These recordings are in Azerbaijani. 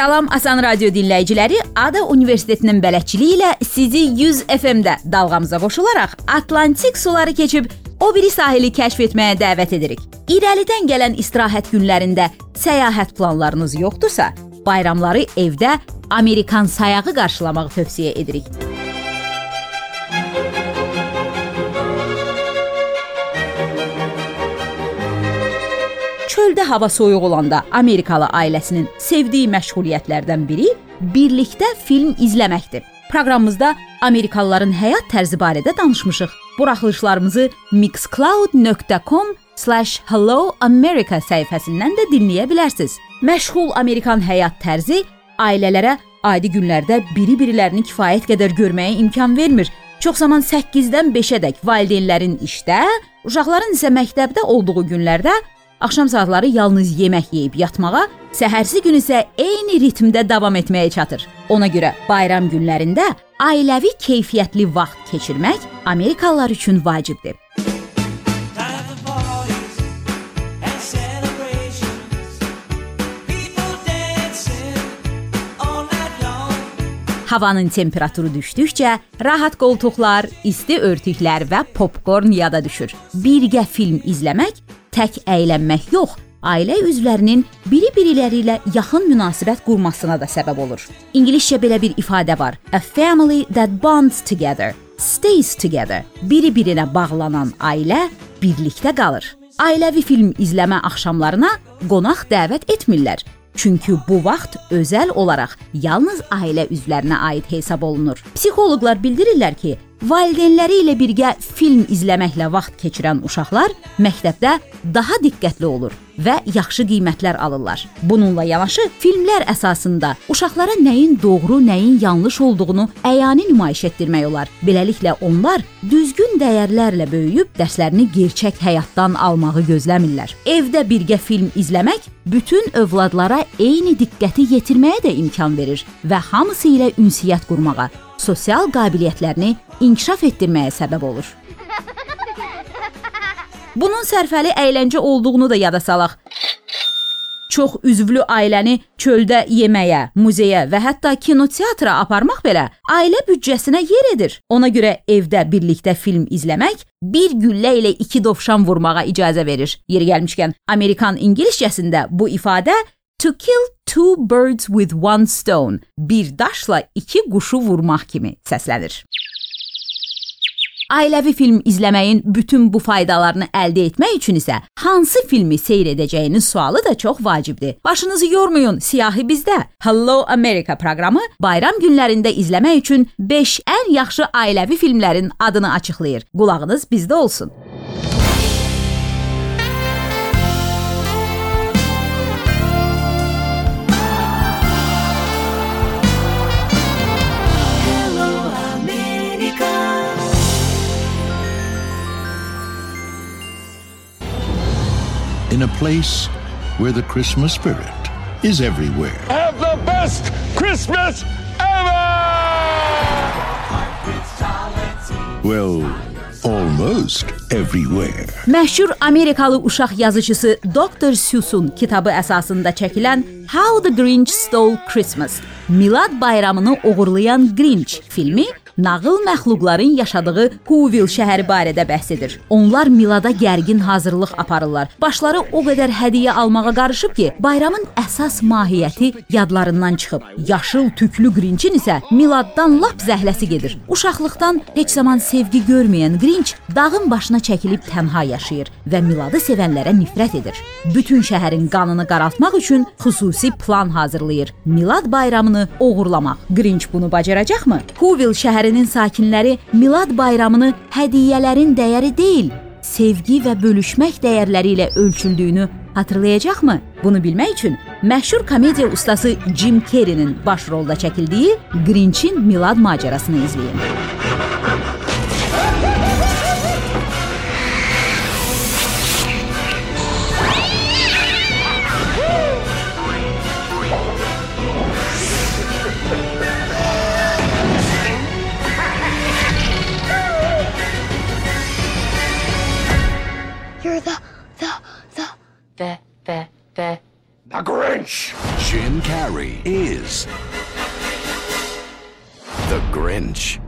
Salam Asan Radio dinləyiciləri, Ada Universitetinin bələdçiliyi ilə sizi 100 FM-də dalğamıza qoşularaq Atlantik suları keçib o biri sahili kəşf etməyə dəvət edirik. İrəlidən gələn istirahət günlərində səyahət planlarınız yoxdursa, bayramları evdə Amerikan sayağı qarşılamağı tövsiyə edirik. Çöldə hava soyuq olanda Amerikalı ailəsinin sevdiyi məşğuliyyətlərdən biri birlikdə film izləməkdir. Proqramımızda Amerikalıların həyat tərzi barədə danışmışıq. Buraxılışlarımızı mixcloud.com/helloamerica səhifəsindən də dinləyə bilərsiniz. Məşğul Amerikan həyat tərzi ailələrə adi günlərdə biri-birilərini kifayət qədər görməyə imkan vermir. Çox zaman 8-dən 5-ədək valideynlərin işdə, uşaqların isə məktəbdə olduğu günlərdə Axşam saatları yalnız yemək yeyib yatmağa, səhərsi gün isə eyni ritmdə davam etməyə çatır. Ona görə bayram günlərində ailəvi keyfiyyətli vaxt keçirmək Amerikalılar üçün vacibdir. Havanın temperaturu düşdükcə rahat qoltuqlar, isti örtüklər və popkorn yada düşür. Birgə film izləmək tək əylənmək yox, ailə üzvlərinin biri-biriləri ilə yaxın münasibət qurmasına da səbəb olur. İngiliscə belə bir ifadə var: A family that bonds together stays together. Biri-birinə bağlanan ailə birlikdə qalır. Ailəvi film izləmə axşamlarına qonaq dəvət etmirlər. Çünki bu vaxt özəl olaraq yalnız ailə üzvlərinə aid hesab olunur. Psixoloqlar bildirirlər ki, Valideynləri ilə birgə film izləməklə vaxt keçirən uşaqlar məktəbdə daha diqqətli olur və yaxşı qiymətlər alırlar. Bununla yanaşı filmlər əsasında uşaqlara nəyin doğru, nəyin yanlış olduğunu əyani nümayiş etdirmək olar. Beləliklə onlar düzgün dəyərlərlə böyüyüb dərslərini gerçək həyatdan almağı gözləmirlər. Evdə birgə film izləmək bütün övladlara eyni diqqəti yetirməyə də imkan verir və hamısı ilə ünsiyyət qurmağa, sosial qabiliyyətlərini inkişaf etdirməyə səbəb olur. Bunun sərfəli əyləncə olduğunu da yada salaq. Çox üzvlü ailəni çöldə yeməyə, muzeyə və hətta kinoteatra aparmaq belə ailə büdcəsinə yer edir. Ona görə evdə birlikdə film izləmək bir güllə ilə iki dovşan vurmağa icazə verir. Yeri gəlmişkən, Amerikan ingiliscəsində bu ifadə To kill two birds with one stone. Bir daşla iki quşu vurmaq kimi səslənir. Ailəvi film izləməyin bütün bu faydalarını əldə etmək üçün isə hansı filmi seyr edəcəyiniz sualı da çox vacibdir. Başınızı yormayın, siyahı bizdə. Hello America proqramı bayram günlərində izləmək üçün 5 ən yaxşı ailəvi filmlərin adını açıqlayır. Qulağınız bizdə olsun. İn a place where the Christmas spirit is everywhere. Have the best Christmas ever! Well, almost everywhere. Məşhur Amerikalı uşaq yazıçısı Dr. Seuss'un kitabı əsasında çəkilən How the Grinch Stole Christmas, Milad bayramını oğurlayan Grinch filmi nağıl məxluqların yaşadığı Huvil şəhəri barədə bəhs edir. Onlar Milada gərgin hazırlıq aparırlar. Başları o qədər hədiyyə almağa qarışıb ki, bayramın əsas mahiyyəti yadlarından çıxıb. Yaşıl tüklü Grinçin isə Miladdan lap zəhləsi gedir. Uşaqlıqdan heç zaman sevgi görməyən Grinç dağın başına çəkilib tənha yaşayır və Miladı sevənlərə nifrət edir. Bütün şəhərin qanını qaraltmaq üçün xüsusi plan hazırlayır. Milad bayramını oğurlamaq. Grinch bunu bacaracaqmı? Huvil şəhəri şəhərinin sakinləri Milad bayramını hədiyyələrin dəyəri deyil, sevgi və bölüşmək dəyərləri ilə ölçüldüyünü hatırlayacaqmı? Bunu bilmək üçün məşhur komediya ustası Jim Carrey-nin baş rolda çəkildiyi Grinch-in Milad macərasını izləyin. The Grinch. Jim Carrey is the Grinch.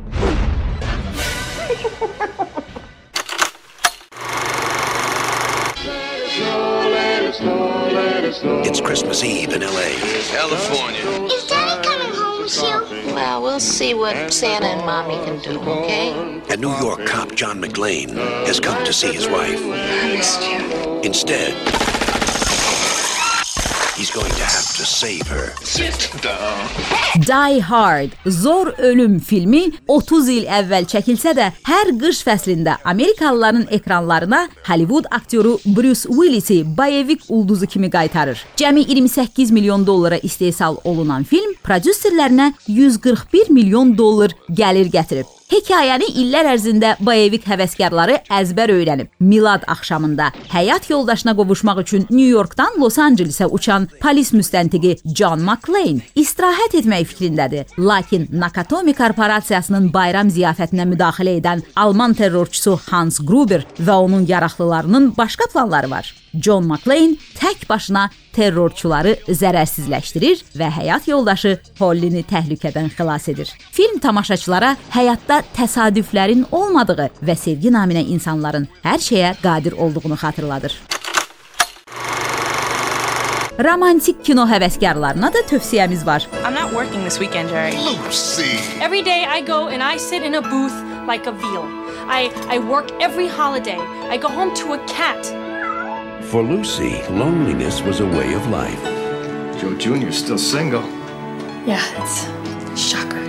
It's Christmas Eve in L.A. California. Is Daddy coming home soon? Well, we'll see what Santa and Mommy can do, okay? A New York cop, John McLean, has come to see his wife. I missed you. Instead, he's going to have to save her. Die Hard Zor Ölüm filmi 30 il əvvəl çəkilsə də, hər qış fəslində Amerikalıların ekranlarına Hollywood aktyoru Bruce Willisi bayevik ulduzu kimi qaytarır. Cəmi 28 milyon dollara istehsal olunan film prodüserlərinə 141 milyon dollar gəlir gətirib. Hekayəni illər ərzində bayevik həvəskarları əzbər öyrənib. Milad axşamında həyat yoldaşına qovuşmaq üçün New Yorkdan Los Ancelesə uçan polis müstəntiqi John McClane istirahət etmək fikrindədir. Lakin Nakatomi korporasiyasının bayram ziyafətinə müdaxilə edən Alman terrorçusu Hans Gruber və onun yaraqlılarının başqa planları var. John McClane tək başına terrorçuları zərərsizləşdirir və həyat yoldaşı Hollini təhlükədən xilas edir. Film tamaşaçılara həyatda təsadüflərin olmadığı və sevgi naminə insanların hər şeyə qadir olduğunu xatırladır. Romantik kino həvəskarlarına da tövsiyəmiz var. I'm not working this weekend, Jerry. Lucy. Every day I go and I sit in a booth like a veal. I, I work every holiday. I go home to a cat. For Lucy, loneliness was a way of life. Joe Jr.'s still single. Yeah, it's a shocker.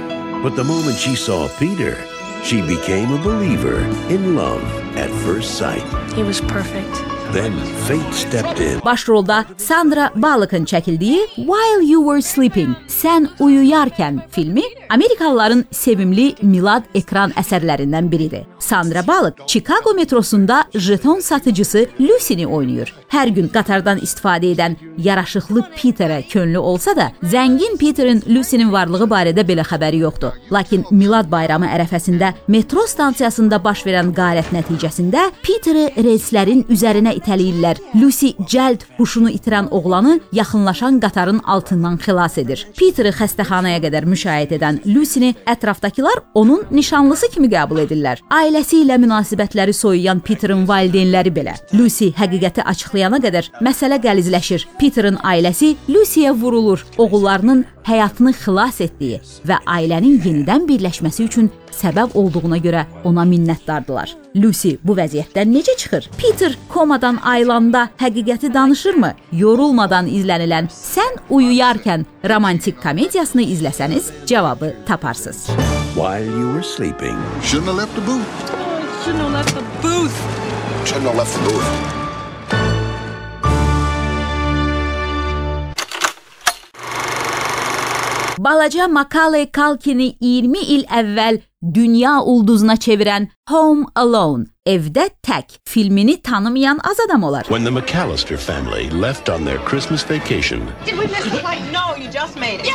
But the moment she saw Peter, she became a believer in love at first sight. He was perfect. Then fate stepped in. Başrolda Sandra Bullock'ın çəkildiyi While You Were Sleeping, Sən uyuyarkən filmi Amerikalıların sevimli Milad ekran əsərlərindən biridir. Sandra Bullock Chicago metrosunda jeton satıcısı Lucy-ni oynayır. Hər gün qatardan istifadə edən yaraşıqlı Peterə könlü olsa da, zəngin Peterin Lucy-nin varlığı barədə belə xəbəri yoxdur. Lakin Milad bayramı ərəfəsində metro stansiyasında baş verən qarət nəticəsində Peteri relslərin üzərinə itələyirlər. Lucy cəld huşunu itirən oğlanı yaxınlaşan qatarın altından xilas edir. Peteri xəstəxanaya qədər müşayiət edən Lucy-ni ətrafdakılar onun nişanlısı kimi qəbul edirlər. Ailəsi ilə münasibətləri soyuyan Peterin valideynləri belə. Lucy həqiqəti açıqlayana qədər məsələ qəlizləşir. Peterin ailəsi Lucy-yə vurulur. Oğullarının həyatını xilas etdiyi və ailənin yenidən birləşməsi üçün səbəb olduğuna görə ona minnətdardılar. Lucy bu vəziyyətdən necə çıxır? Peter komadan ayılanda həqiqəti danışırmı? Yorulmadan izlənilən Sən uyuyarkən romantik komediyasını izləsəniz cavabı taparsınız. While you were sleeping, Shouldn't have left the booth. Shouldn't have left the booth. Shouldn't have left the booth. Balaca Macaulay Culkin'i 20 il əvvəl dünya ulduzuna çevirən Home Alone, Evdə tək filmini tanımayan az adam olar. When the McAllister family left on their Christmas vacation, Did we miss the flight? No, you just made it.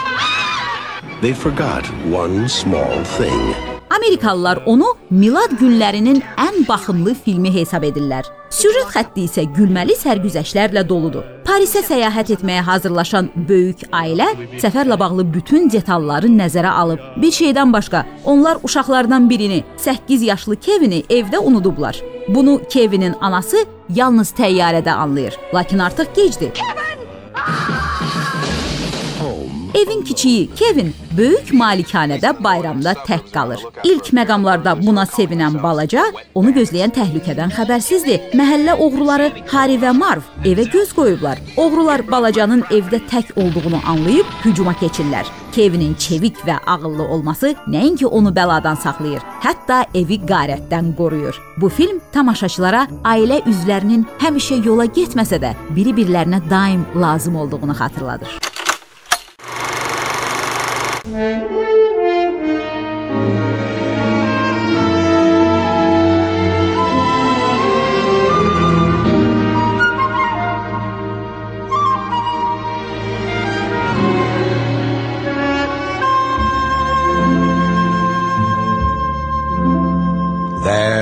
they forgot one small thing. Amerikalılar onu Milad günlərinin ən baxımlı filmi hesab edirlər. Süjet xətti isə gülməli sərgüzəştlərlə doludur. Parisə səyahət etməyə hazırlaşan böyük ailə səfərlə bağlı bütün detalları nəzərə alıb. Bir şeydən başqa, onlar uşaqlardan birini, 8 yaşlı Kevini evdə unudublar. Bunu Kevinin anası yalnız təyyarədə anlayır. Lakin artıq gecdir. Evin kiçiyi Kevin böyük malikanədə bayramda tək qalır. İlk məqamlarda buna sevinən balaca onu gözləyən təhlükədən xəbərsizdir. Məhəllə oğruları Harry və Marv evə göz qoyublar. Oğrular balacanın evdə tək olduğunu anlayıb hücuma keçirlər. Kevinin çevik və ağıllı olması nəinki onu bəladan saxlayır, hətta evi qarətdən qoruyur. Bu film tamaşaçılara ailə üzvlərinin həmişə yola getməsə də biri-birlərinə daim lazım olduğunu xatırladır. There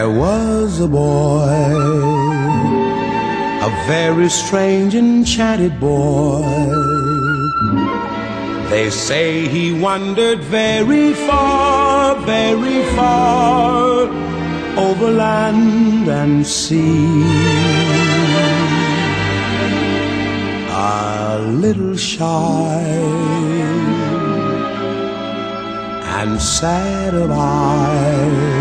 was a boy, a very strange, enchanted boy. They say he wandered very far, very far over land and sea. A little shy and sad of eye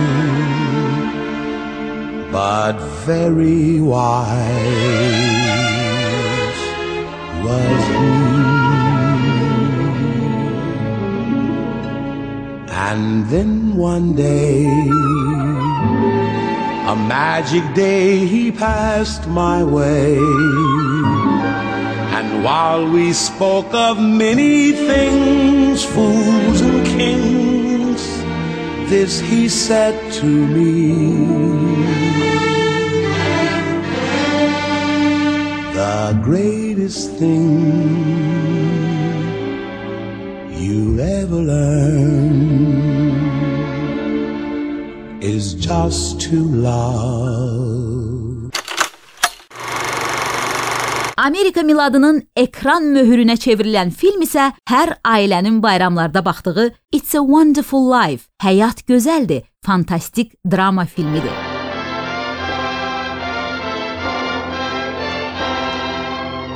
but very wise was he. And then one day, a magic day, he passed my way. And while we spoke of many things, fools and kings, this he said to me. The greatest thing is just to love. Amerika miladının ekran möhürünə çevrilən film isə hər ailənin bayramlarda baxdığı It's a Wonderful Life, Həyat gözəldir, fantastik drama filmidir.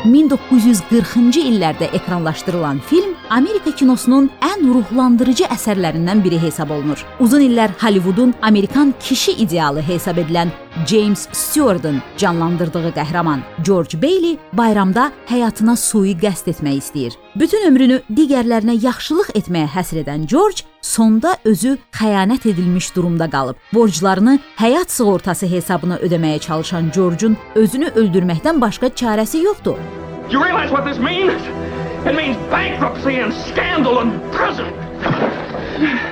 1940-cı illərdə ekranlaşdırılan film Amerika kinosunun ən ruhlandırıcı əsərlərindən biri hesab olunur. Uzun illər Hollywoodun Amerikan kişi idealı hesab edilən James Stewardın canlandırdığı qəhrəman George Bailey bayramda həyatına sui qəsd etmək istəyir. Bütün ömrünü digərlərinə yaxşılıq etməyə həsr edən George sonda özü xəyanət edilmiş durumda qalıb. Borclarını həyat sığortası hesabına ödəməyə çalışan George'un özünü öldürməkdən başqa çarəsi yoxdur. You realize what this means? It means bankruptcy and scandal and prison.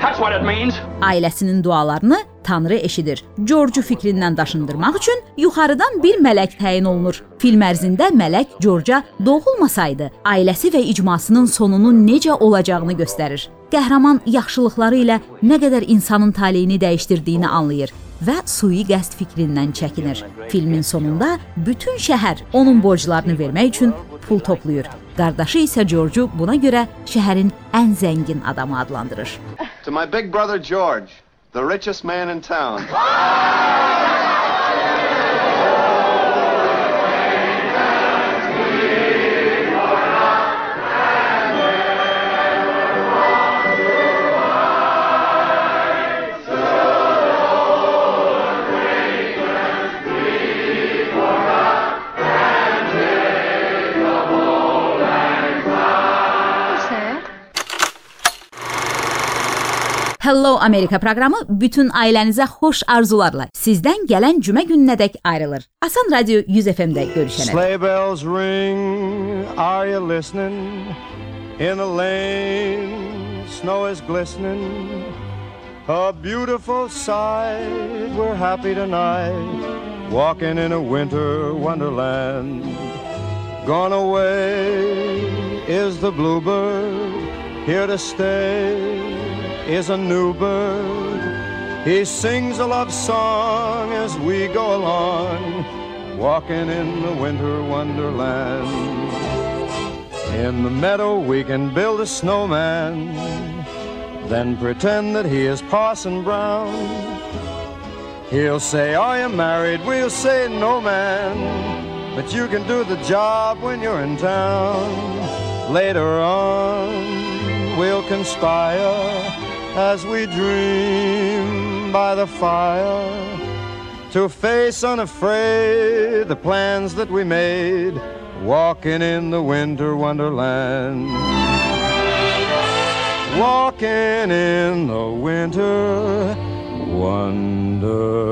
That's what it means. Ailəsinin dualarını Tanrı eşidir. George-u fikrindən daşındırmaq üçün yuxarıdan bir mələk təyin olunur. Film ərzində mələk George-a doğulmasaydı, ailəsi və icmasının sonunun necə olacağını göstərir. Qəhrəman yaxşılıqları ilə nə qədər insanın taleyini dəyişdirdiyini anlayır və sui qəsd fikrindən çəkinir. Filmin sonunda bütün şəhər onun borclarını vermək üçün pul toplayır. Qardaşı isə George-u buna görə şəhərin ən zəngin adamı adlandırır. To my big brother George, the richest man in town. Hello Amerika proqramı bütün ailənizə xoş arzularla sizdən gələn cümə gününədək ayrılır. Asan Radio 100 FM-də. Sleigh bells ring, are you listening? In the lane, snow is glistening. A beautiful sight, we're happy tonight, walking in a winter wonderland. Gone away is the bluebird, here to stay is a new bird. He sings a love song as we go along, walking in the winter wonderland. In the meadow, we can build a snowman, then pretend that he is Parson Brown. He'll say, Are you married? We'll say, No, man. But you can do the job when you're in town. Later on, we'll conspire as we dream by the fire to face unafraid the plans that we made walking in the winter wonderland. Walking in the winter wonderland